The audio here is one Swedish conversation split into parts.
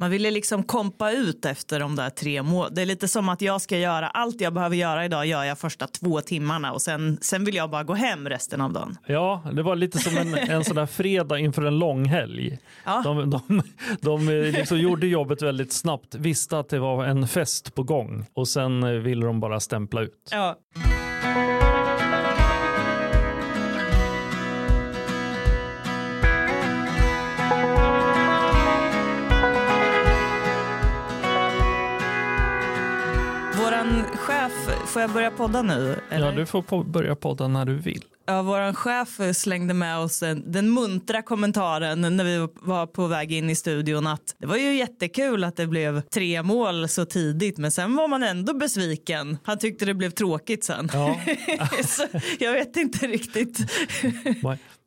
Man ville liksom kompa ut efter de där tre målen. Det är lite som att jag ska göra allt jag behöver göra idag gör jag första två timmarna och sen, sen vill jag bara gå hem resten av dagen. Ja, det var lite som en, en sån där fredag inför en lång helg. Ja. De, de, de liksom gjorde jobbet väldigt snabbt, visste att det var en fest på gång och sen ville de bara stämpla ut. Ja. Får jag börja podda nu? eller? Ja, du får på, börja podda när du vill. Ja, våran chef slängde med oss en, den muntra kommentaren när vi var på väg in i studion att det var ju jättekul att det blev tre mål så tidigt men sen var man ändå besviken. Han tyckte det blev tråkigt sen. Ja. jag vet inte riktigt.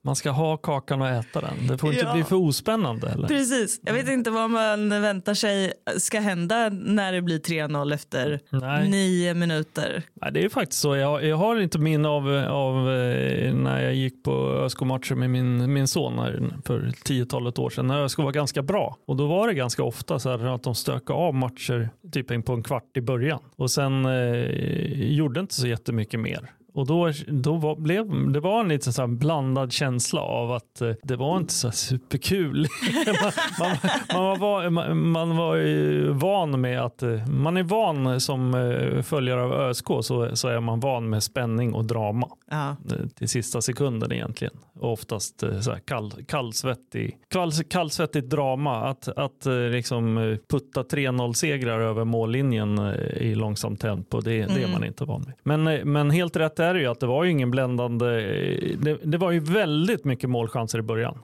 Man- ska ha kakan och äta den. Det får inte Ja. bli för ospännande. Eller? Precis, jag vet inte vad man väntar sig ska hända när det blir 3-0 efter Nej. nio minuter. Nej, det är faktiskt så. Jag, jag har inte minne av, av eh, när jag gick på ÖSK-matcher med min, min son här för tiotalet år sedan. När ÖSK var ganska bra. Och då var det ganska ofta så här att de stökade av matcher typ på en kvart i början. Och sen eh, gjorde inte så jättemycket mer. Och då, då var, blev, det var en lite så blandad känsla av att eh, det var inte så superkul. man, man, man, var, man, var van med att eh, man är van som eh, följare av ÖSK så, så är man van med spänning och drama eh, till sista sekunden egentligen. Och oftast så här kall, kallsvettig, kall, kallsvettigt drama. Att, att liksom putta 3-0 segrar över mållinjen i långsamt tempo, det, det är Mm. man inte van med. Men, men helt rätt är det ju att det var ju ingen bländande, det, det var ju väldigt mycket målchanser i början.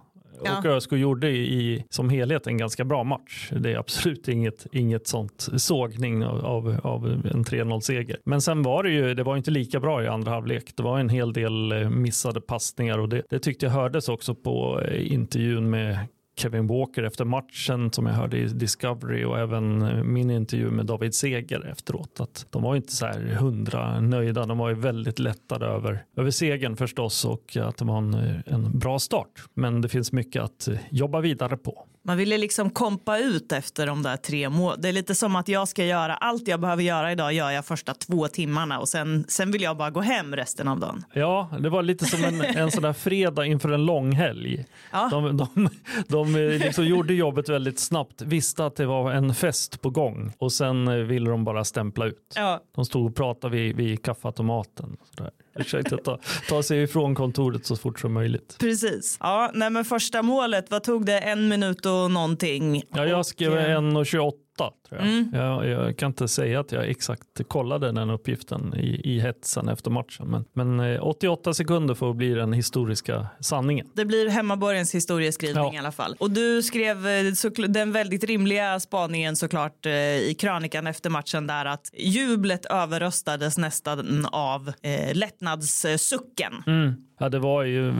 Ja. Och ÖSK gjorde i, som helhet en ganska bra match. Det är absolut inget, inget sånt sågning av, av, av en 3-0-seger. Men sen var det ju det var inte lika bra i andra halvlek. Det var en hel del eh, missade passningar och det, det tyckte jag hördes också på eh, intervjun med Kevin Walker efter matchen som jag hörde i Discovery och även eh, min intervju med David Seger efteråt. Att de var inte så här hundra nöjda. De var ju väldigt lättade över, över segern förstås och att det var en, eh, en bra start. Men det finns mycket att eh, jobba vidare på. Man ville liksom kompa ut efter de där tre målen. Det är lite som att jag ska göra allt jag behöver göra idag gör jag första två timmarna och sen, sen vill jag bara gå hem resten av dagen. Ja, det var lite som en, en sån där fredag inför en lång helg. Ja. De, de, de eh, liksom gjorde jobbet väldigt snabbt, visste att det var en fest på gång och sen eh, ville de bara stämpla ut. Ja. De stod och pratade vid, vid kaffeautomaten. och sådär. Försökte ta, ta sig ifrån kontoret så fort som möjligt. Precis. Ja, nej, men första målet, vad tog det? En minut och någonting? Ja, jag skrev 1.28. 8 tror jag. Mm. jag. jag. kan inte säga att jag exakt kollade den uppgiften i, i hetsen efter matchen. Men, men eh, 88 sekunder får bli den historiska sanningen. Det blir hemmaborgens historieskrivning ja. i alla fall. Och du skrev eh, så, den väldigt rimliga spaningen såklart eh, i krönikan efter matchen där att jublet överröstades nästan av eh, lättnadssucken. Mm. Ja, det var ju,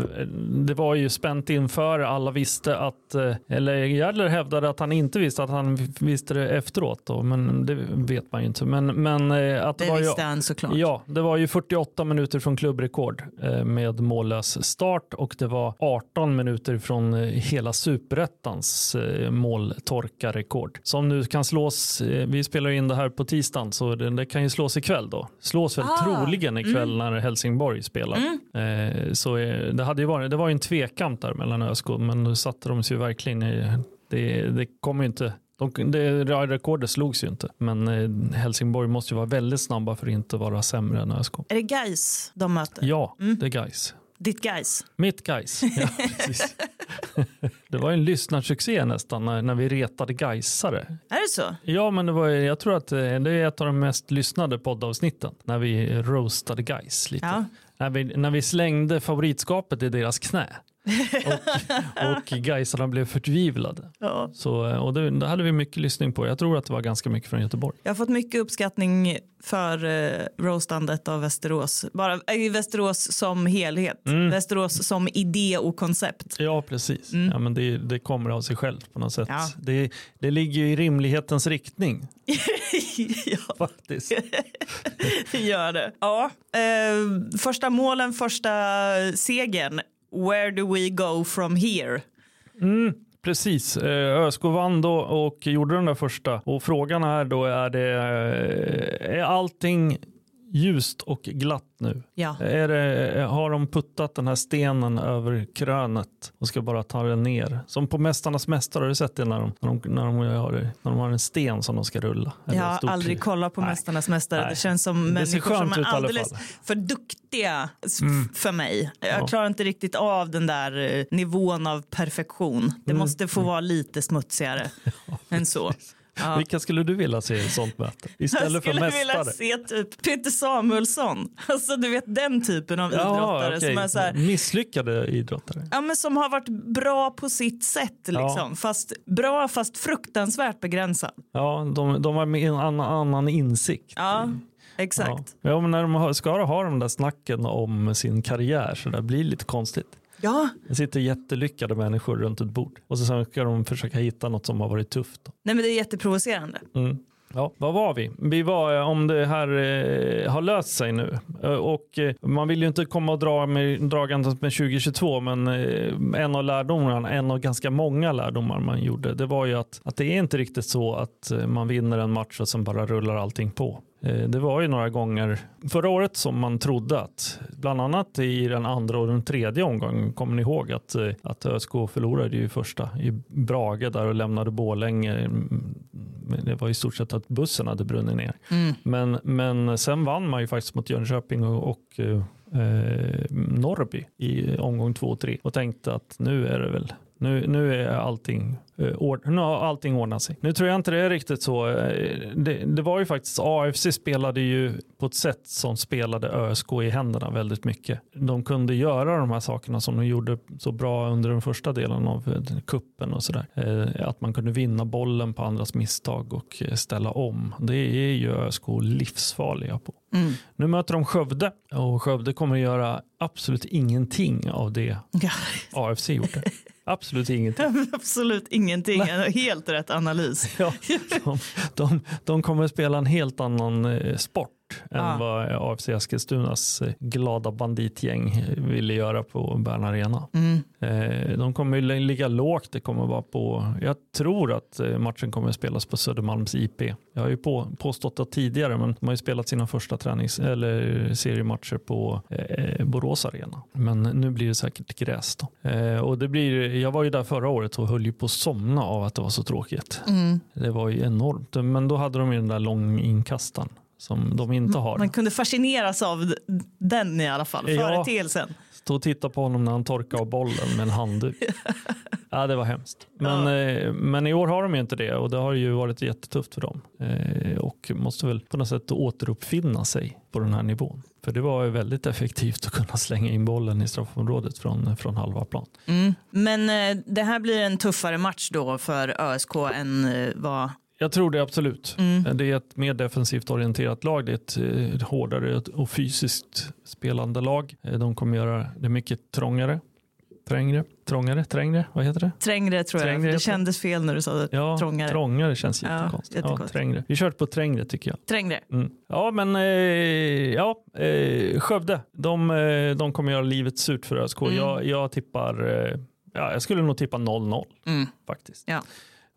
det var ju spänt inför. Alla visste att, eller Järdler hävdade att han inte visste att han visste det efteråt. Då, men det vet man ju inte. Men, men eh, att det, Det var ju, visste han såklart. Ja, det var ju 48 minuter från klubbrekord eh, med mållös start och det var 18 minuter från eh, hela superettans måltorkarekord. Som nu kan slås, vi spelar in det här på tisdagen så det, det kan ju slås ikväll då. Slås väl Ah, troligen ikväll när Helsingborg spelar. Eh, så det, hade ju varit, det var ju en tvekamp där mellan ÖSK men nu satte de sig ju verkligen i, det, det kommer ju inte de, det rekordet slogs ju inte, men eh, Helsingborg måste ju vara väldigt snabba för att inte vara sämre än ÖSK. Är det Gais de möter? Ja, det är guys. Ditt Gais? Mitt guys. Ja, precis. det var en lyssnarsuccé nästan när, när vi retade Gaisare. Är det så? Ja, men det var, jag tror att eh, det är ett av de mest lyssnade poddavsnitten när vi roastade guys lite. Ja. När, vi, när vi slängde favoritskapet i deras knä. Och, och Gaisarna blev förtvivlade. Ja. Så, eh, och det, det hade vi mycket lyssning på. Jag tror att det var ganska mycket från Göteborg. Jag har fått mycket uppskattning för eh, roastandet av Västerås. Bara eh, Västerås som helhet. Mm. Västerås som idé och koncept. Ja, precis. Ja, men det, det kommer av sig självt på något sätt. Ja. Det, det ligger i rimlighetens riktning ja, faktiskt. det gör det. Ja, eh, första målen, första segern. Where do we go from here? Mm, precis. Eh, ÖSK vann då och gjorde den där första. Och frågan är då, är, det, eh, är allting ljust och glatt nu? Ja. Är det, har de puttat den här stenen över krönet och ska bara ta den ner? Som på Mästarnas mästare, har du sett det när de, när de, när de, har, när de har en sten som de ska rulla? Jag har aldrig kollat på Nej. Mästarnas mästare. Nej. Det känns som Det människor som är alldeles. Mm. för duktiga s- för mig. Jag Ja. klarar inte riktigt av den där eh, nivån av perfektion. Det Mm. måste få vara lite smutsigare än så. Ja. Vilka skulle du vilja se i ett sånt möte? Jag Istället för skulle vilja mästare? se typ Peter Samuelsson. Alltså du vet den typen av Ja, idrottare okej. som är så här, Misslyckade idrottare. Ja, men som har varit bra på sitt sätt. Liksom. Fast, bra fast fruktansvärt begränsad. Ja, de, de har en annan, annan insikt. Ja, exakt. Ja. ja, men när de ska ha de där snacken om sin karriär så det blir lite konstigt. Ja, Det sitter jättelyckade människor runt ett bord och så sen ska de försöka hitta något som har varit tufft. Nej men det är jätteprovocerande. Mm. Ja, vad var vi? Vi var eh, om det här eh, har löst sig nu. Eh, och eh, man vill ju inte komma och dra med, dragandes med 2022 men eh, en av lärdomarna, en av ganska många lärdomar man gjorde det var ju att, att det är inte riktigt så att eh, man vinner en match och sen bara rullar allting på. Eh, Det var ju några gånger förra året som man trodde att bland annat i den andra och den tredje omgången kommer ni ihåg att, eh, att ÖSK förlorade ju första i Brage där och lämnade Borlänge. Mm, Det var i stort sett att bussen hade brunnit ner. Men, men sen vann man ju faktiskt mot Jönköping och, och eh, Norrby i omgång två och tre och tänkte att nu är det väl nu, nu är allting, eh, nu har allting ordnat sig. Nu tror jag inte det är riktigt så. Eh, Det, det var ju faktiskt, AFC spelade ju på ett sätt som spelade ÖSK i händerna väldigt mycket. De kunde göra de här sakerna som de gjorde så bra under den första delen av eh, kuppen och sådär. Att man kunde vinna bollen på andras misstag och ställa om. Det är ju ÖSK livsfarliga på. Mm. Nu möter de Skövde och Skövde kommer att göra absolut ingenting av det Ja, AFC gjorde. Absolut ingenting. absolut ingenting. Helt rätt analys. Ja, de, de, de kommer att spela en helt annan eh, sport än vad AFC Eskilstunas eh, glada banditgäng ville göra på Bern Arena. Mm. Eh, De kommer ligga lågt. Det kommer vara på, jag tror att eh, matchen kommer spelas på Södermalms IP. Jag har ju på, påstått det tidigare, men de har ju spelat sina första tränings eller seriematcher på eh, Borås Arena. Men nu blir det säkert gräs. Då. Eh, och det blir, jag var ju där förra året och höll ju på att somna av att det var så tråkigt. Mm. Det var ju enormt. Men då hade de ju den där långinkastaren som de inte har. Man kunde fascineras av den i alla fall, Ja. företeelsen. Stå och titta på honom när han torkar av bollen med en handduk. ja, det var hemskt. Men, eh, men i år har de ju inte det och det har ju varit jättetufft för dem. Eh, och måste väl på något sätt återuppfinna sig på den här nivån. För det var ju väldigt effektivt att kunna slänga in bollen i straffområdet från, från halva plan. Mm. Men eh, det här blir en tuffare match då för ÖSK än vad... Jag tror det absolut. Mm. Det är ett mer defensivt orienterat lag. Det är ett, eh, hårdare och fysiskt spelande lag. Eh, De kommer göra det mycket trångare. Trängre, trångare, trängre, vad heter det? Trängre tror jag. Trängre det heter kändes fel när du sa det. Ja, Trångare. trångare känns Ja, jättekonstigt. Ja, jättekonstigt. trängre. Vi kör på trängre tycker jag. Trängre. Mm. Ja, men eh, ja, eh, Skövde, de, eh, de kommer göra livet surt för ÖSK. Mm. Jag, jag tippar, eh, ja, jag skulle nog tippa 0-0 Mm. faktiskt. Ja.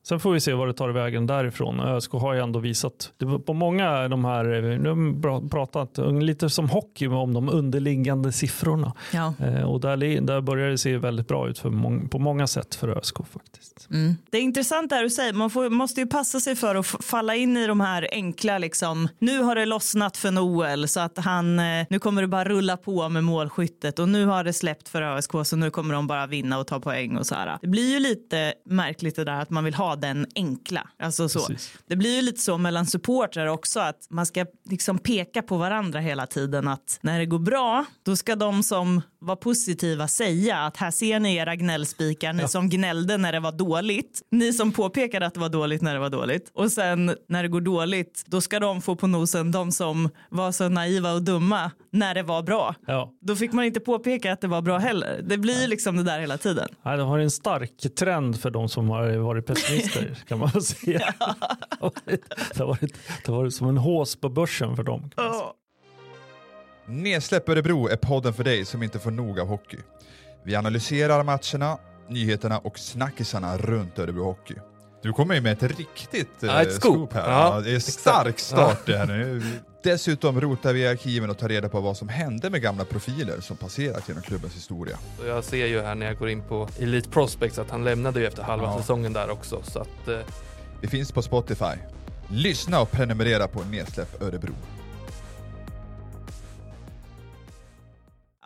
Sen får vi se vad det tar vägen därifrån. ÖSK har ju ändå visat, på många de här, eh, nu har vi pratat lite som hockey om de underliggande siffrorna. Ja. Eh, och där, där börjar det se väldigt bra ut för mång, på många sätt för ÖSK faktiskt. Mm. Det är intressant det du säger. Man får, måste ju passa sig för att falla in i de här enkla, liksom, nu har det lossnat för Noel så att han, eh, nu kommer det bara rulla på med målskyttet och nu har det släppt för ÖSK så nu kommer de bara vinna och ta poäng och så här. Det blir ju lite märkligt det där att man vill ha den enkla. Alltså så. Precis. Det blir ju lite så mellan supportrar också att man ska liksom peka på varandra hela tiden att när det går bra då ska de som vara positiva, säga att här ser ni era gnällspikar, ni som gnällde när det var dåligt, ni som påpekade att det var dåligt när det var dåligt och sen när det går dåligt, då ska de få på nosen, de som var så naiva och dumma när det var bra. Ja. Då fick man inte påpeka att det var bra heller. Det blir liksom det där hela tiden. Nej, det har varit en stark trend för de som har varit pessimister kan man säga. Det har varit, det har varit som en hås på börsen för dem. säga. Nedsläpp Örebro är podden för dig som inte får nog av hockey. Vi analyserar matcherna, nyheterna och snackisarna runt Örebro Hockey. Du kommer ju med ett riktigt Ja, ett eh, scoop. här. Ja, det är exakt. stark start det här nu. Dessutom rotar vi i arkiven och tar reda på vad som hände med gamla profiler som passerat genom klubbens historia. Jag ser ju här när jag går in på Elite Prospects att han lämnade ju efter halva Ja. säsongen där också. Så att, eh, Vi finns på Spotify. Lyssna och prenumerera på Nedsläpp Örebro.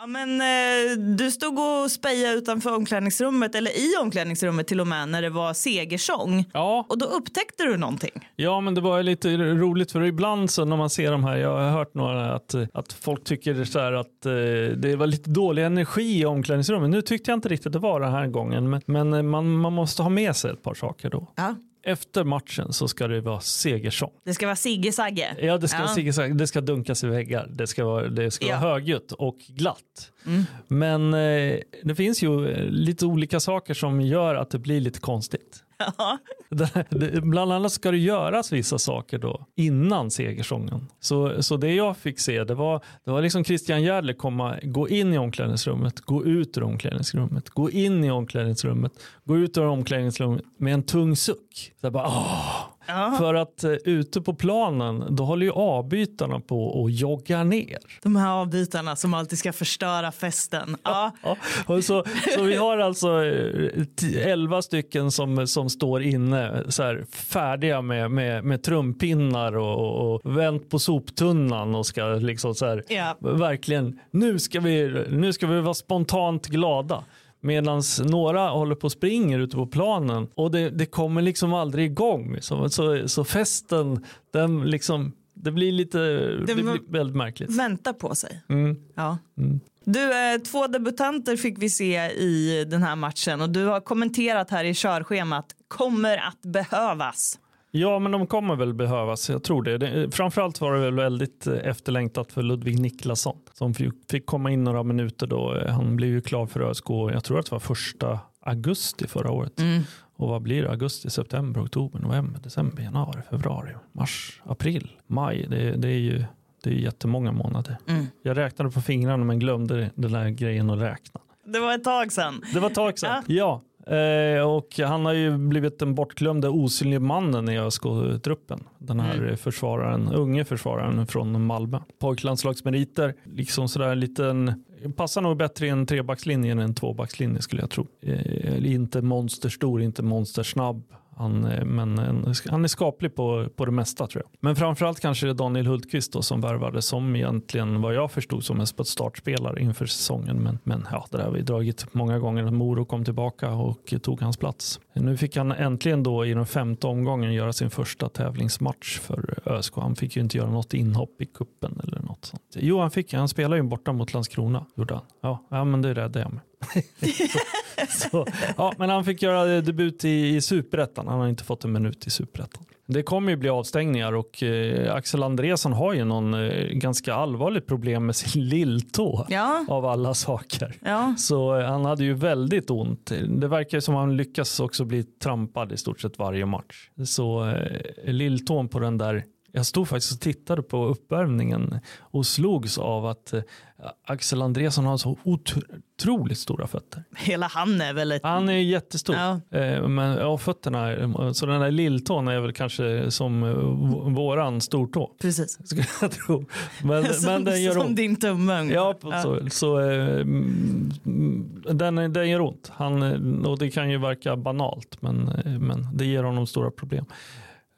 Ja, men, eh, du stod och spejade utanför omklädningsrummet, eller i omklädningsrummet till och med, när det var segersång. Ja, Och då upptäckte du någonting. ja, men det var lite roligt för ibland så när man ser de här, jag har hört några att, att folk tycker så här att eh, det var lite dålig energi i omklädningsrummet. Nu tyckte jag inte riktigt det var den här gången, men, men man, man måste ha med sig ett par saker då. Ja. Efter matchen så ska det vara segersång. Det ska vara Sigge Sagge. Ja, det ska, Ja. Sigge- det ska dunkas i väggar. Det ska vara, det ska Ja. vara högljutt och glatt. Mm. Men eh, det finns ju eh, lite olika saker som gör att det blir lite konstigt. Ja. Bland annat ska det göras vissa saker då innan segersången. Så, så det jag fick se det var, det var liksom Christian Järdler komma, gå in i omklädningsrummet, gå ut ur omklädningsrummet, gå in i omklädningsrummet, gå ut ur omklädningsrummet med en tung suck. Så jag bara, åh. Ja. För att eh, ute på planen då håller ju avbytarna på och joggar ner. De här avbytarna som alltid ska förstöra festen. Ja. Ja, och så, så vi har alltså eh, 11 stycken som, som står inne så här, färdiga med, med, med trumpinnar och, och vänt på soptunnan och ska liksom så här, Ja. verkligen, nu ska, vi, nu ska vi vara spontant glada. Medan några håller på och springer ute på planen och det, det kommer liksom aldrig igång. Så, så, så festen, den liksom, det blir lite, det var- blir väldigt märkligt. Vänta på sig. Mm. Ja. Mm. Du, eh, två debutanter fick vi se i den här matchen och du har kommenterat här i körschemat kommer att behövas. Ja, men de kommer väl behövas. Jag tror det. det framförallt var det väl väldigt eh, efterlängtat för Ludvig Niklasson som fick, komma in några minuter då. Eh, Han blev ju klar för ÖSK. Jag tror att det var första augusti förra året. Mm. Och vad blir det? Augusti, september, oktober, november, december, januari, februari, mars, april, maj. Det, det är ju det är jättemånga månader. Mm. Jag räknade på fingrarna men glömde den där grejen att räkna. Det var ett tag sedan. Det var ett tag sedan. Ja. Eh, och han har ju blivit den bortglömde osynlige mannen i ÖSK-truppen. Den här Mm. försvararen, unge försvararen från Malmö. Pojklandslagsmeriter, liksom sådär liten, passar nog bättre i en trebackslinje än en tvåbackslinje skulle jag tro. Eh, inte monsterstor, inte monstersnabb. Han, eh, men eh, han är skaplig på, på det mesta tror jag. Men framförallt kanske det är Daniel Hultqvist då, som värvades som egentligen vad jag förstod som en startspelare inför säsongen. Men, men ja, det där har vi dragit många gånger. Moro kom tillbaka och tog hans plats. Nu fick han äntligen då i den femte omgången göra sin första tävlingsmatch för ÖSK. Han fick ju inte göra något inhopp i kuppen eller något sånt. Jo, han fick. Han spelade ju borta mot Landskrona. Gjorde han. Ja, ja men det räddade jag med. så, ja, men han fick göra debut i, i superettan. Han har inte fått en minut i superettan. Det kommer ju bli avstängningar och eh, Axel Andresson har ju någon eh, ganska allvarligt problem med sin lilltå Ja. av alla saker. Ja. Så eh, han hade ju väldigt ont. Det verkar som att han lyckas också bli trampad i stort sett varje match. Så eh, lilltån på den där jag stod faktiskt och tittade på uppvärmningen och slogs av att eh, Axel Andresson har så otroligt stora fötter. Hela han är väl ett... Han är jättestor. Ja. Eh, Men ja, fötterna, så den där lilltån är väl kanske som eh, våran stortå. Precis. Skulle jag tro. Men, som, men den gör som ont. din tumme. Ja, på- så, så den, den gör ont. Han, och det kan ju verka banalt, men, men det ger honom stora problem.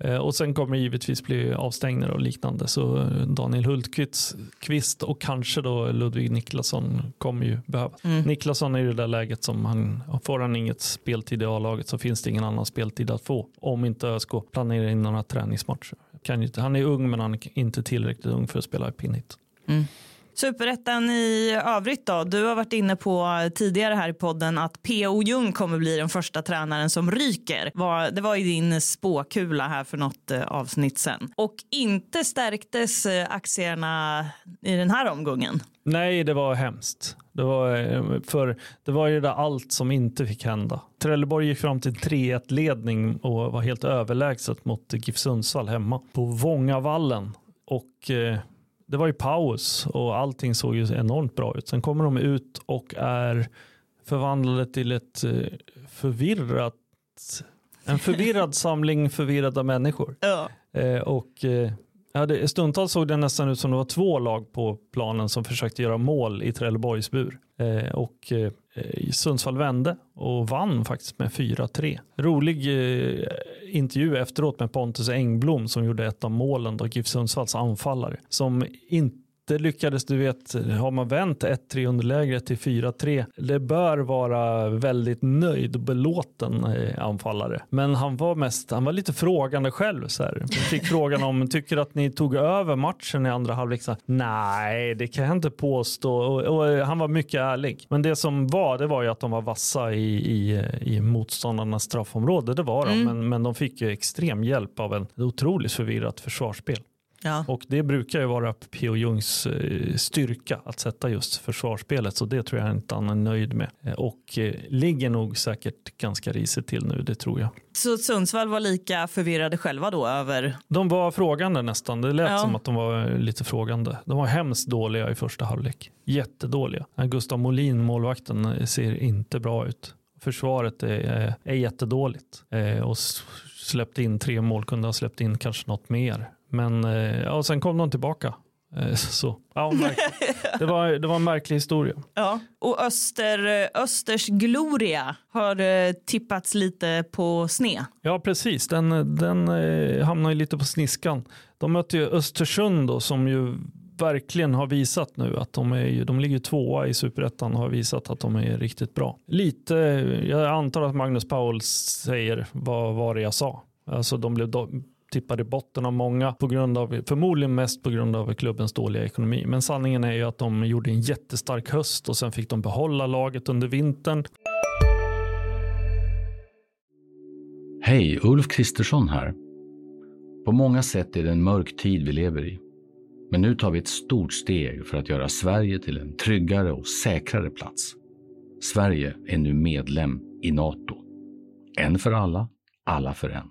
Eh, Och sen kommer det givetvis bli avstängningar och liknande. Så eh, Daniel Hultqvist och kanske då Ludvig Niklasson kommer ju behövas. Mm. Niklasson är i det där läget som han, får han inget speltid i A-laget så finns det ingen annan speltid att få. Om inte ÖSK planerar in några träningsmatcher. Kan ju han är ung men han är inte tillräckligt ung för att spela i pinhit. Mm. Superettan i övrigt då? Du har varit inne på tidigare här i podden att P.O. Jung kommer bli den första tränaren som ryker. Det var ju din spåkula här för något eh, avsnitt sen. Och inte stärktes eh, aktierna i den här omgången. Nej, det var hemskt. Det var, eh, för det var ju det allt som inte fick hända. Trelleborg gick fram till 3-1 ledning och var helt överlägset mot GIF Sundsvall hemma på Vångavallen. Och eh, det var ju paus och allting såg ju enormt bra ut. Sen kommer de ut och är förvandlade till ett eh, förvirrat en förvirrad samling förvirrade människor. Ja. Eh, och eh, Ja, det, stundtals såg det nästan ut som det var två lag på planen som försökte göra mål i Trelleborgs bur. Eh, och eh, Eh, Sundsvall vände och vann faktiskt med 4-3. Rolig eh, intervju efteråt med Pontus Engblom som gjorde ett av målen, då GIF Sundsvalls anfallare, som inte inte lyckades, du vet, har man vänt 1-3 underläge till 4-3, det bör vara väldigt nöjd och belåten eh, anfallare. Men han var mest, han var lite frågande själv. Så här. fick frågan om, tycker att ni tog över matchen i andra halvlek? Nej, det kan jag inte påstå. Och, och, han var mycket ärlig. Men det som var, det var ju att de var vassa i, i, i motståndarnas straffområde. Det var de, mm. men, men de fick ju extrem hjälp av en otroligt förvirrat försvarsspel. Ja. Och det brukar ju vara P.O. Jungs eh, styrka att sätta just försvarsspelet så det tror jag inte han är nöjd med. Eh, och eh, ligger nog säkert ganska risigt till nu, det tror jag. Så Sundsvall var lika förvirrade själva då över? De var frågande nästan. Det lät ja. som att de var lite frågande. De var hemskt dåliga i första halvlek. Jättedåliga. Gustav Molin, målvakten, ser inte bra ut. Försvaret är, är jättedåligt och släppte in tre mål, kunde ha släppt in kanske något mer. Men eh, ja, sen kom de tillbaka. Eh, så, ja, det, var, det var en märklig historia. Ja. Och Öster, Östers Gloria har tippats lite på sne. Ja, precis. Den, den hamnar lite på sniskan. De mötte ju Östersund då, som ju verkligen har visat nu att de, är, de ligger tvåa i superettan och har visat att de är riktigt bra. Lite, jag antar att Magnus Paul säger vad var det jag sa. Alltså de blev tippade i botten av många, på grund av, förmodligen mest på grund av klubbens dåliga ekonomi. Men sanningen är ju att de gjorde en jättestark höst och sen fick de behålla laget under vintern. Hej, Ulf Kristersson här. På många sätt är det en mörk tid vi lever i. Men nu tar vi ett stort steg för att göra Sverige till en tryggare och säkrare plats. Sverige är nu medlem i Nato. En för alla, alla för en.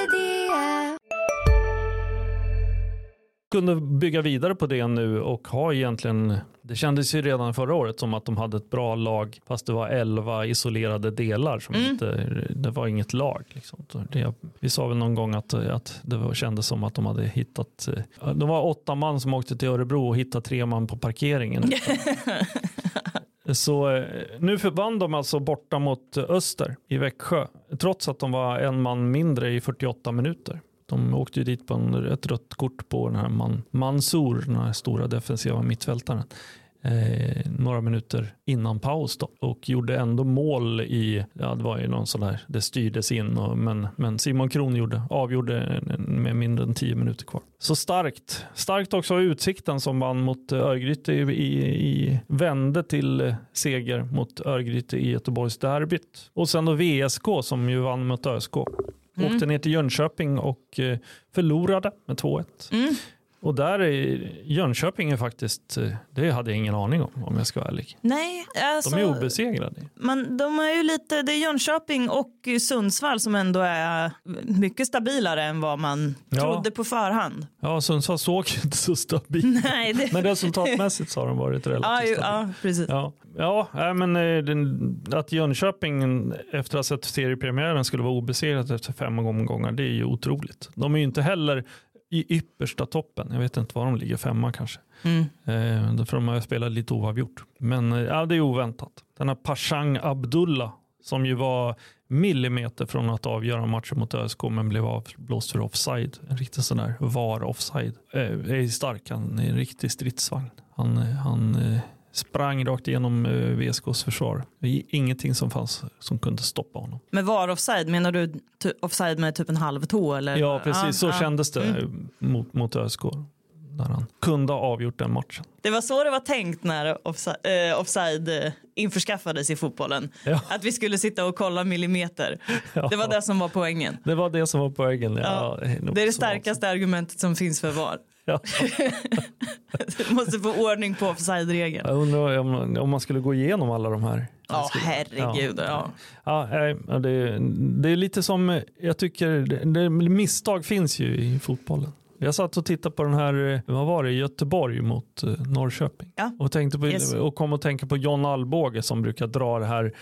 kunde bygga vidare på det nu och ha egentligen, det kändes ju redan förra året som att de hade ett bra lag fast det var elva isolerade delar som mm. inte, det var inget lag. Liksom. Det, vi sa väl någon gång att, att det var, kändes som att de hade hittat, de var åtta man som åkte till Örebro och hittade tre man på parkeringen. Så eh, nu vann de alltså borta mot Öster i Växjö, trots att de var en man mindre i 48 minuter. De åkte ju dit på en, ett rött kort på den här Man, Mansour, den här stora defensiva mittfältaren. Eh, några minuter innan paus då, och gjorde ändå mål i, ja det var ju någon sån där, det styrdes in och, men, men Simon Kron gjorde, avgjorde med mindre än tio minuter kvar. Så starkt, starkt också av Utsikten som vann mot Örgryte i, i, i vände till seger mot Örgryte i Göteborgs derbyt. Och sen då VSK som ju vann mot ÖSK. Mm. Åkte ner till Jönköping och eh, förlorade med 2-1. Mm. Och där är Jönköping är faktiskt, det hade jag ingen aning om om jag ska vara ärlig. Nej, alltså, de är obesegrade. Man, de är ju lite, det är Jönköping och Sundsvall som ändå är mycket stabilare än vad man ja. trodde på förhand. Ja, Sundsvall såg inte så stabilt Nej, det... Men resultatmässigt så har de varit relativt ja, stabila. Ja, precis. Ja, ja men eh, att Jönköping efter att ha sett seriepremiären skulle vara obesegrat efter fem omgångar, det är ju otroligt. De är ju inte heller i yppersta toppen. Jag vet inte var de ligger, femma kanske. Mm. Eh, för de har spelat lite oavgjort. Men eh, ja, det är oväntat. Den här Pashang Abdullah som ju var millimeter från att avgöra matchen mot ÖSK men blev avblåst för offside. En riktig sån där VAR offside. Eh, är stark, han är en riktig stridsvagn. Han, han eh, sprang rakt igenom eh, VSKs försvar. Det ingenting som fanns som kunde stoppa honom. Men var offside, menar du offside med typ en halv tå? Eller? Ja, precis så ja. kändes det Mm. mot, mot ÖSK. När han kunde ha avgjort den matchen. Det var så det var tänkt när offside, eh, offside eh, införskaffades i fotbollen. Ja. Att vi skulle sitta och kolla millimeter. Ja. Det var det som var poängen. Det var det som var poängen. Ja, Det är det starkaste argumentet som finns för VAR. Ja. Du måste få ordning på offside-regeln. Jag undrar om, om man skulle gå igenom alla de här. Ja, herregud. Ja. Ja, ja, det, det är lite som, jag tycker, det, misstag finns ju i fotbollen. Jag satt och tittade på den här, vad var det, Göteborg mot eh, Norrköping. Ja. Och, tänkte på, Yes. och kom att tänka på John Alvbåge som brukar dra det här,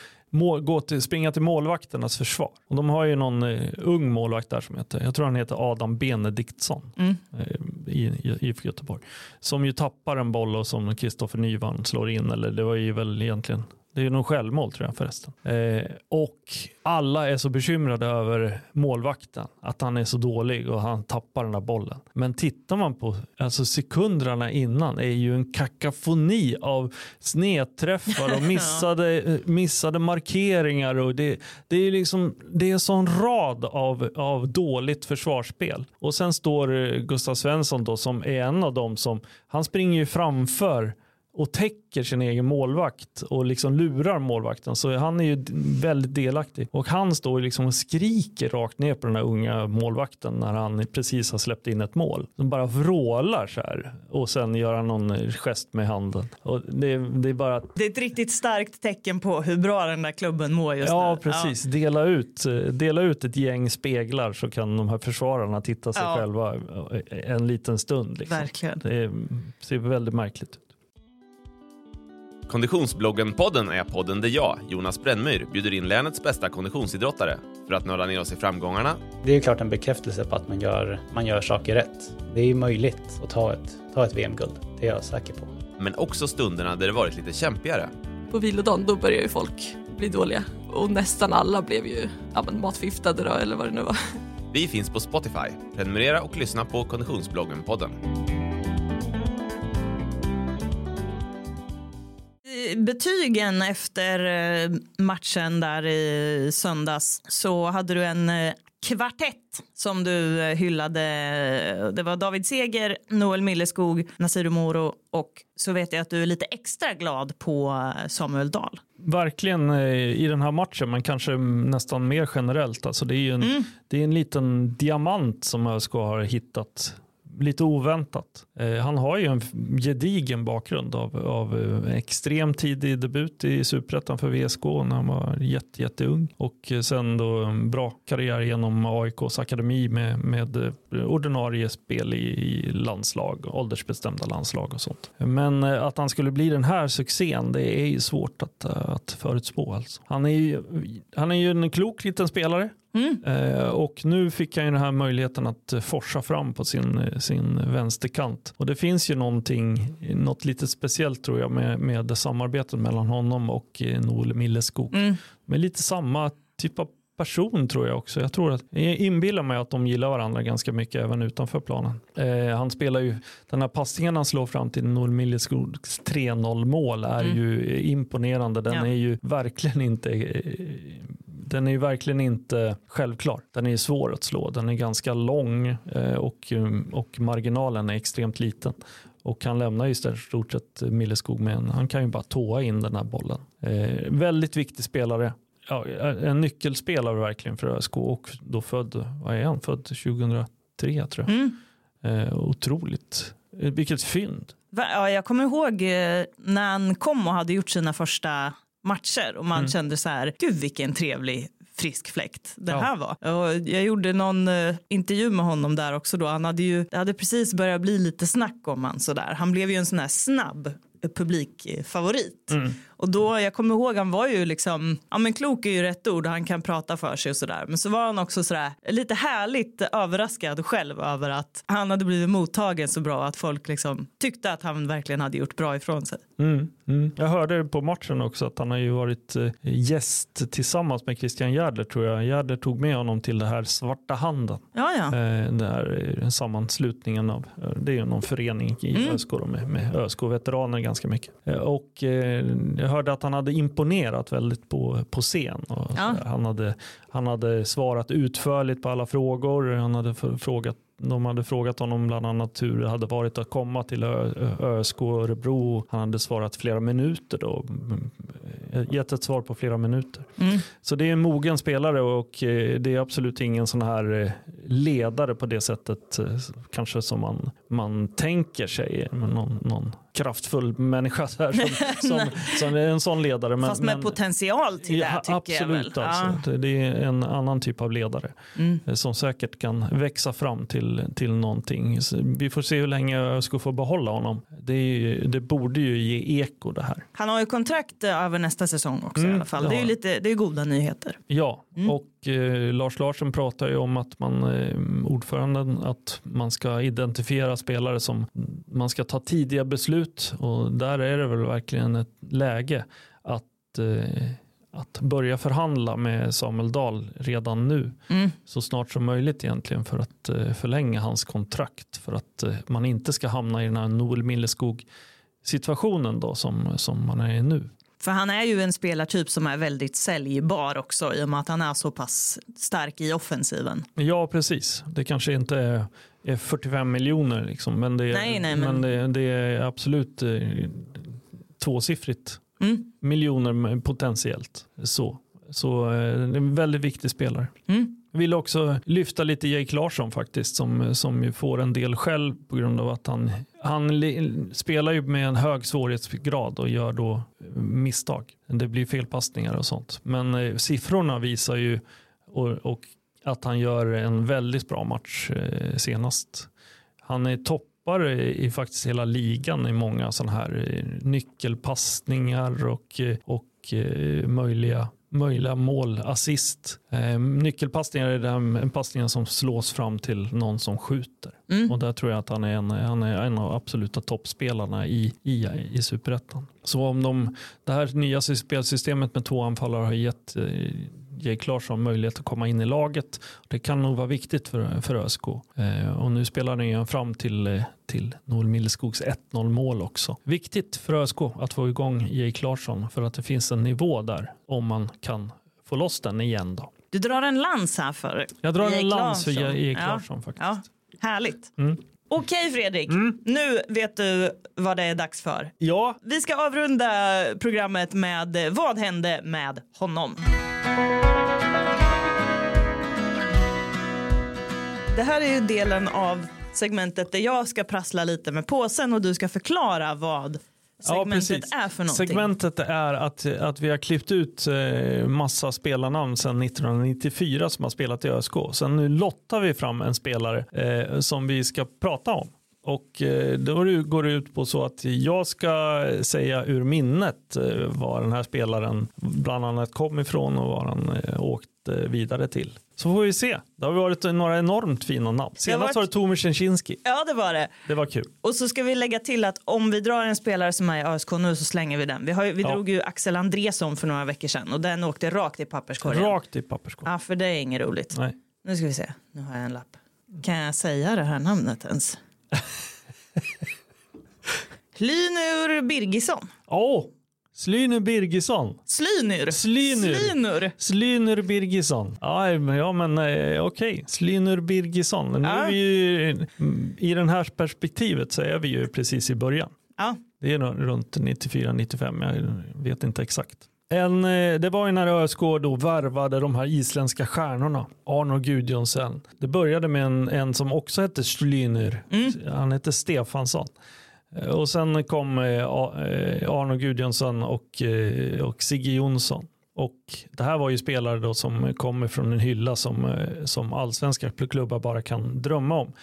gå till, springa till målvakternas försvar. Och de har ju någon eh, ung målvakt där som heter, jag tror han heter Adam Benediktsson Mm. eh, i, i IFK Göteborg. Som ju tappar en boll och som Kristoffer Nyvall slår in, eller det var ju väl egentligen det är någon självmål tror jag förresten. Eh, och alla är så bekymrade över målvakten, att han är så dålig och han tappar den där bollen. Men tittar man på alltså sekunderna innan är ju en kakafoni av snedträffar och missade, missade markeringar. Och det, det är liksom det är en sån rad av, av dåligt försvarsspel. Och sen står Gustav Svensson då som är en av dem som, han springer ju framför och täcker sin egen målvakt och liksom lurar målvakten. Så han är ju väldigt delaktig. Och han står liksom och skriker rakt ner på den här unga målvakten när han precis har släppt in ett mål. De bara vrålar så här och sen gör han någon gest med handen. Och det, det är bara Det är ett riktigt starkt tecken på hur bra den där klubben mår just Ja, nu. precis. Dela, ut, dela ut ett gäng speglar så kan de här försvararna titta sig Ja. själva en liten stund. Liksom. Verkligen. Det är, ser väldigt märkligt ut. Konditionsbloggen-podden är podden där jag, Jonas Brännmyr, bjuder in länets bästa konditionsidrottare för att nörda ner oss i framgångarna, Det är ju klart en bekräftelse på att man gör, man gör saker rätt. Det är ju möjligt att ta ett, ta ett VM-guld, det är jag säker på. men också stunderna där det varit lite kämpigare. På vilodagen då börjar ju folk bli dåliga och nästan alla blev ju ja, men matförgiftade då eller vad det nu var. Vi finns på Spotify. Prenumerera och lyssna på Konditionsbloggen-podden. Betygen efter eh, matchen där i söndags så hade du en eh, kvartett som du eh, hyllade. Det var David Seger, Noel Milleskog, Nasiru Moro och så vet jag att du är lite extra glad på Samuel Dahl. Verkligen i den här matchen, men kanske nästan mer generellt. Alltså det är en, det är en liten diamant som ÖSK har hittat. Lite oväntat. Eh, han har ju en gedigen bakgrund av, av eh, extrem extremt tidig debut i Superettan för VSK när han var jätte, jätteung. Och eh, sen då en bra karriär genom AIKs akademi med, med eh, ordinarie spel i, i landslag, åldersbestämda landslag och sånt. Men eh, att han skulle bli den här succén, det är ju svårt att, att förutspå. Alltså. Han, är ju, han är ju en klok liten spelare. Eh, och nu fick han ju den här möjligheten att eh, forsa fram på sin, eh, sin vänsterkant. Och det finns ju någonting, något lite speciellt tror jag med, med samarbetet mellan honom och Noel Milleskog. Med lite samma typ av person tror jag också. Jag tror att, jag inbillar mig att de gillar varandra ganska mycket även utanför planen. Eh, han spelar ju, den här passningen han slår fram till Noel Milleskogs 3-0 mål är Mm. ju imponerande. Den Ja. är ju verkligen inte eh, den är ju verkligen inte självklar. Den är svår att slå. Den är ganska lång eh, och, um, och marginalen är extremt liten. Och han lämnar ju stort sett Milleskog med en, han kan ju bara tåa in den här bollen. Eh, väldigt viktig spelare. Ja, en nyckelspelare verkligen för ÖSK och då född, vad är han, född 2003 tror jag. Mm. Eh, otroligt, eh, vilket fynd. Ja, jag kommer ihåg eh, när han kom och hade gjort sina första matcher och man Mm. kände så här, gud vilken trevlig frisk fläkt det Ja. här var. Och jag gjorde någon eh, intervju med honom där också då. Han hade ju, det hade precis börjat bli lite snack om han sådär. Han blev ju en sån här snabb publikfavorit. Mm. Och då, jag kommer ihåg, han var ju liksom, ja men klok är ju rätt ord och han kan prata för sig och sådär. Men så var han också sådär lite härligt överraskad själv över att han hade blivit mottagen så bra att folk liksom tyckte att han verkligen hade gjort bra ifrån sig. Mm, mm. Jag hörde på matchen också att han har ju varit eh, gäst tillsammans med Christian Järdler tror jag. Järdler tog med honom till det här Svarta Handen. Ja, ja. Eh, det här eh, sammanslutningen av, det är ju någon förening i Mm. ÖSK med, med ÖSK-veteraner ganska mycket. Och jag hörde att han hade imponerat väldigt på, på scen. Och Ja. han, hade, han hade svarat utförligt på alla frågor. Han hade frågat de hade frågat honom bland annat hur det hade varit att komma till ÖSK Örebro. Han hade svarat flera minuter då. Mm, Gett ett svar på flera minuter. Mm. Så det är en mogen spelare och eh, det är absolut ingen sån här eh, ledare på det sättet eh, kanske som man, man tänker sig. Men Någon, någon kraftfull människa här, som, som, som är en sån ledare. Men, Fast med men, potential till det Ja, tycker jag väl. absolut, alltså. Det- Det är en annan typ av ledare Mm. eh, som säkert kan växa fram till, till någonting. Så vi får se hur länge ÖSK får behålla honom. Det, ju- det borde ju ge eko det här. Han har ju kontrakt över nästa säsong också Mm, i alla fall. det Det är ju lite, det är goda nyheter. Ja, Mm. och eh, Lars Larsen pratar ju om att man, eh, ordföranden, att man ska identifiera spelare som man ska ta tidiga beslut och där är det väl verkligen ett läge att, eh, att börja förhandla med Samuel Dahl redan nu Mm. så snart som möjligt egentligen för att eh, förlänga hans kontrakt för att eh, man inte ska hamna i den här Noel Milleskog situationen då som, som man är i nu. För han är ju en spelartyp som är väldigt säljbar också i och med att han är så pass stark i offensiven. Ja, precis. Det kanske inte är, är 45 miljoner, liksom, men, det är, Nej, nej, men... men- det, det är absolut eh, tvåsiffrigt. Mm. Miljoner potentiellt. Så, så eh, det är en väldigt viktig spelare. Mm. Jag vill också lyfta lite Jake Larsson faktiskt som, som ju får en del själv på grund av att han, han li, spelar ju med en hög svårighetsgrad och gör då eh, misstag. Det blir felpassningar och sånt. Men eh, siffrorna visar ju och, och att han gör en väldigt bra match eh, senast. Han är toppar i, i faktiskt hela ligan i många sådana här eh, nyckelpassningar och, eh, och eh, möjliga möjliga mål, assist. Eh, nyckelpassningar är den passningen som slås fram till någon som skjuter. Mm. Och där tror jag att han är en, han är en av absoluta toppspelarna i, i, i superettan. Så om de, det här nya spelsystemet med två anfallare har gett eh, Jake Larsson möjlighet att komma in i laget. Det kan nog vara viktigt för, för ÖSK. Eh, och nu spelar ni ju fram till, eh, till Noel Millskogs 1-0 mål också. Viktigt för ÖSK att få igång Jake Larsson för att det finns en nivå där om man kan få loss den igen då. Du drar en lans här för Jag drar Jake en lans för Larsson. Jake Ja. Larsson faktiskt. Ja, härligt. Mm. Okej Fredrik, nu vet du vad det är dags för. Ja. Vi ska avrunda programmet med Vad hände med honom? Det här är ju delen av segmentet där jag ska prassla lite med påsen och du ska förklara vad segmentet är för någonting. Segmentet är att, att vi har klippt ut eh, massa spelarnamn sedan 1994 som har spelat i ÖSK. Sen nu lottar vi fram en spelare eh, som vi ska prata om. Och eh, då går det ut på så att jag ska säga ur minnet eh, var den här spelaren bland annat kom ifrån och var han åkte vidare till. Så får vi se. Det har varit några enormt fina namn. Senast varit- var det Tomer Szczęsinski. Ja, det var det. Det var kul. Och så ska vi lägga till att om vi drar en spelare som är i ÖSK nu så slänger vi den. Vi, har, vi Ja. drog ju Axel Andresson för några veckor sedan och den åkte rakt i papperskorgen. Rakt i papperskorgen. Ja, för det är inget roligt. Nej. Nu ska vi se. Nu har jag en lapp. Kan jag säga det här namnet ens? Lynur Birgisson. Åh, Slyner Birgisson. Slynur. Slynur. Slynur. Slynur Birgisson. Ja, men- ja men eh, okej. Slynur Birgisson. Nu Ja. är vi ju, mm, I det här perspektivet så är vi ju precis i början. Ja. Det är runt 94-95, jag vet inte exakt. En, eh, det var ju när ÖSK då värvade de här isländska stjärnorna, Arno Gudjonsen. Det började med en, en som också hette Slynur, han hette Stefansson. Eh, och sen kom eh, eh, Arno Gudjonsson och, och Sigge Jonsson. Och det här var ju spelare då som kommer från en hylla som, som allsvenska klubbar bara kan drömma om.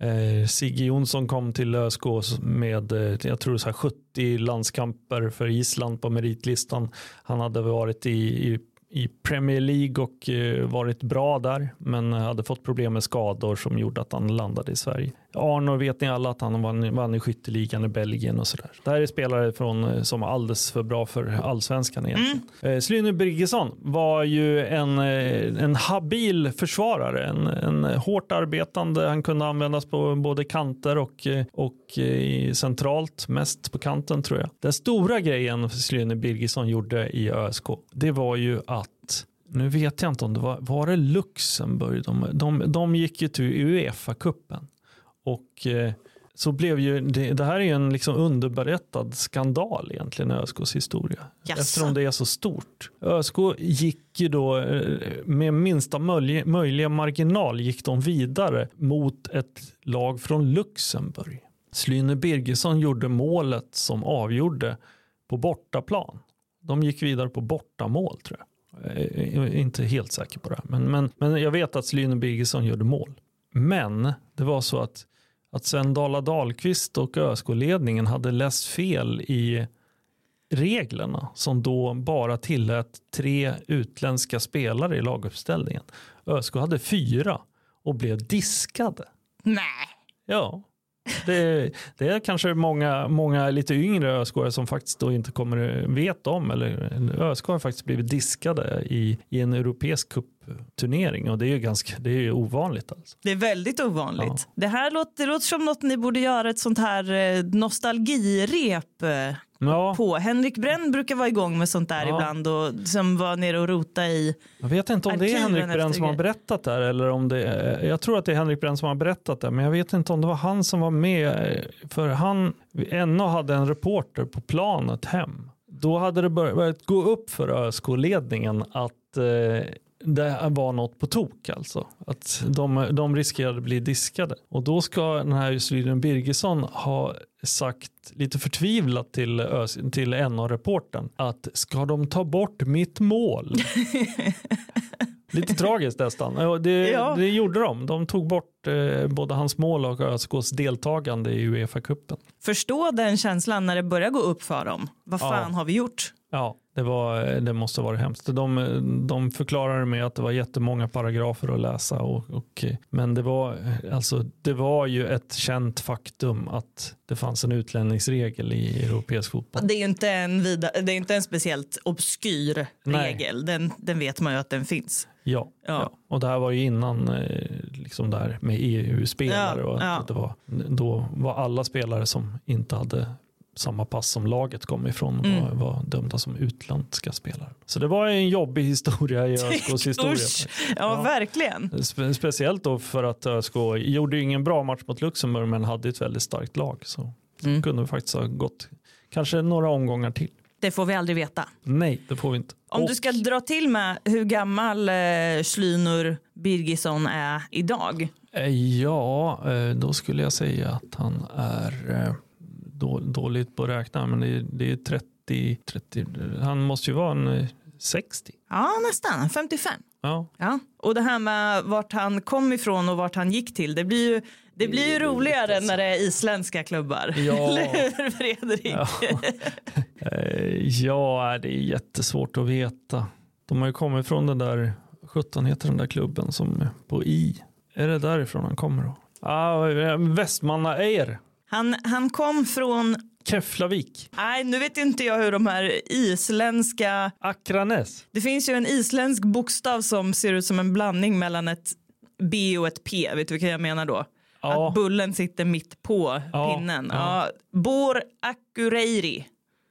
Eh, Sigge Jonsson kom till ÖSK med jag tror så här 70 landskamper för Island på meritlistan. Han hade varit i, i i Premier League och varit bra där men hade fått problem med skador som gjorde att han landade i Sverige. Arnor vet ni alla att han vann, vann i skytteligan i Belgien och sådär. Det här är spelare från, eh, som är alldeles för bra för allsvenskan egentligen. Mm. Eh, Slyne Birgersson var ju en, en habil försvarare, en, en hårt arbetande, han kunde användas på både kanter och, och centralt, mest på kanten tror jag. Den stora grejen Slyne Birgersson gjorde i ÖSK, det var ju att nu vet jag inte om det var, var det Luxemburg, de, de, de gick ju till Uefa-cupen och eh, så blev ju, det, det, här är ju en liksom underberättad skandal egentligen i ÖSKs historia. Yes. Eftersom det är så stort. ÖSK gick ju då eh, med minsta möjliga, möjliga marginal gick de vidare mot ett lag från Luxemburg. Slyne Birgersson gjorde målet som avgjorde på bortaplan. De gick vidare på bortamål tror jag. Jag är inte helt säker på det. Men, men, men jag vet att Slyne Birgersson gjorde mål. Men det var så att, att sen Dala Dahlqvist och ÖSK-ledningen hade läst fel i reglerna som då bara tillät tre utländska spelare i laguppställningen. ÖSK hade fyra och blev diskade. Nej. Ja, det, det, är kanske många, många lite yngre ösk som faktiskt då inte kommer veta om. Eller ÖSK har faktiskt blivit diskade i, i en europeisk cupturnering och det är ju ganska det är ovanligt. Alltså. Det är väldigt ovanligt. Ja. Det här låter, det låter som något ni borde göra ett sånt här eh, nostalgirep eh, ja. på. Henrik Brenn brukar vara igång med sånt där ja. ibland och som var nere och rota i Jag vet inte om det är Henrik Brenn som har berättat det här eller om det är, jag tror att det är Henrik Brenn som har berättat det men jag vet inte om det var han som var med för han NO hade en reporter på planet hem. Då hade det börjat gå upp för ÖSK-ledningen att eh, det var något på tok alltså. Att de, de riskerade att bli diskade. Och då ska den här Slyden Birgersson ha sagt lite förtvivlat till, till NA-reporten att ska de ta bort mitt mål? Lite tragiskt nästan. Det, ja. det gjorde de. De tog bort eh, både hans mål och ÖSKs deltagande i Uefa-cupen. Förstå den känslan när det börjar gå upp för dem. Vad fan ja. har vi gjort? Ja, det, var, det måste vara hemskt. De, de förklarade med att det var jättemånga paragrafer att läsa. Och, och, men det var, alltså, det var ju ett känt faktum att det fanns en utlänningsregel i europeisk fotboll. Det är ju inte en, vida, det är inte en speciellt obskyr regel. Den, den vet man ju att den finns. Ja, ja. ja, och det här var ju innan eh, liksom där med EU-spelare. Ja, ja. då var alla spelare som inte hade samma pass som laget kom ifrån mm. var, var dömda som utländska spelare. Så det var en jobbig historia i ÖSKs historia. ja, ja, verkligen. Spe speciellt då för att ÖSK gjorde ingen bra match mot Luxemburg men hade ett väldigt starkt lag. Så mm. kunde vi faktiskt ha gått kanske några omgångar till. Det får vi aldrig veta. Nej, det får vi inte. Om Och... du ska dra till med hur gammal eh, Schlynur Birgisson är idag? Eh, ja, eh, då skulle jag säga att han är eh, dåligt på att räkna, men det är, det är 30, 30, han måste ju vara en 60. Eh, ja, nästan. 55. Ja. ja. Och det här med vart han kom ifrån och vart han gick till, det blir ju, det blir ju roligare alltså. när det är isländska klubbar. Ja. Eller hur Fredrik? Ja. Eh, ja, det är jättesvårt att veta. De har ju kommit från den där, 17 heter den där klubben som på I. Är det därifrån han kommer då? Ah, Västmanna Eir han, han kom från Keflavik. Nej, nu vet inte jag hur de här isländska... Akranes. Det finns ju en isländsk bokstav som ser ut som en blandning mellan ett B och ett P. Vet du vilka jag menar då? Ja. Att bullen sitter mitt på ja. pinnen. Ja. Bor Akureyri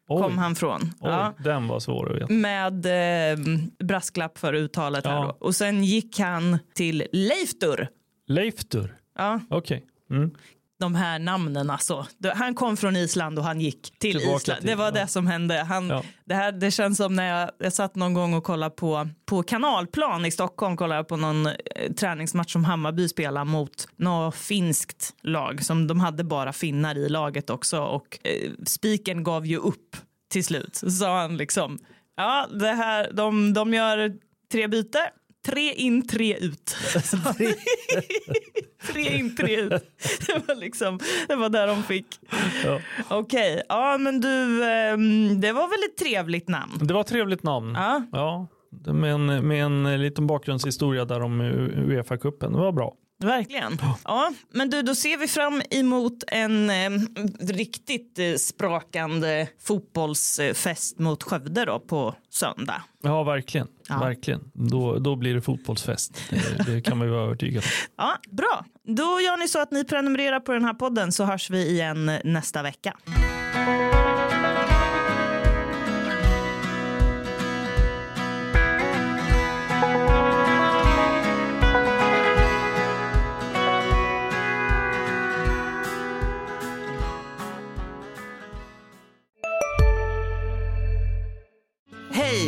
kom han från. Oj, ja. Den var svår att veta. Med eh, brasklapp för uttalet. Här då. Och sen gick han till Leiftur. Leiftur? Ja. Okej. Okay. Mm de här namnen. Alltså. Han kom från Island och han gick till Tillbaka Island. Till, det var ja. det som hände. Han, ja. det, här, det känns som när jag, jag satt någon gång och kollade på, på kanalplan i Stockholm kollade på någon eh, träningsmatch som Hammarby spelade mot något finskt lag som de hade bara finnar i laget också och eh, spiken gav ju upp till slut. Så sa han liksom ja det här, de, de gör tre byte Tre in, tre ut. tre in, tre ut. Det var liksom, det var där de fick. Ja. Okej, ja men du, ehm, det var väl ett trevligt namn? Det var ett trevligt namn. Ja. Ja, med, en, med en liten bakgrundshistoria där om Uefa-cupen. Det var bra. Verkligen. Ja, men du, då ser vi fram emot en eh, riktigt eh, sprakande fotbollsfest mot Skövde då på söndag. Ja, verkligen. Ja. verkligen. Då, då blir det fotbollsfest. Det, det kan ju vara övertygad om. Ja, bra. Då gör ni så att ni prenumererar på den här podden så hörs vi igen nästa vecka.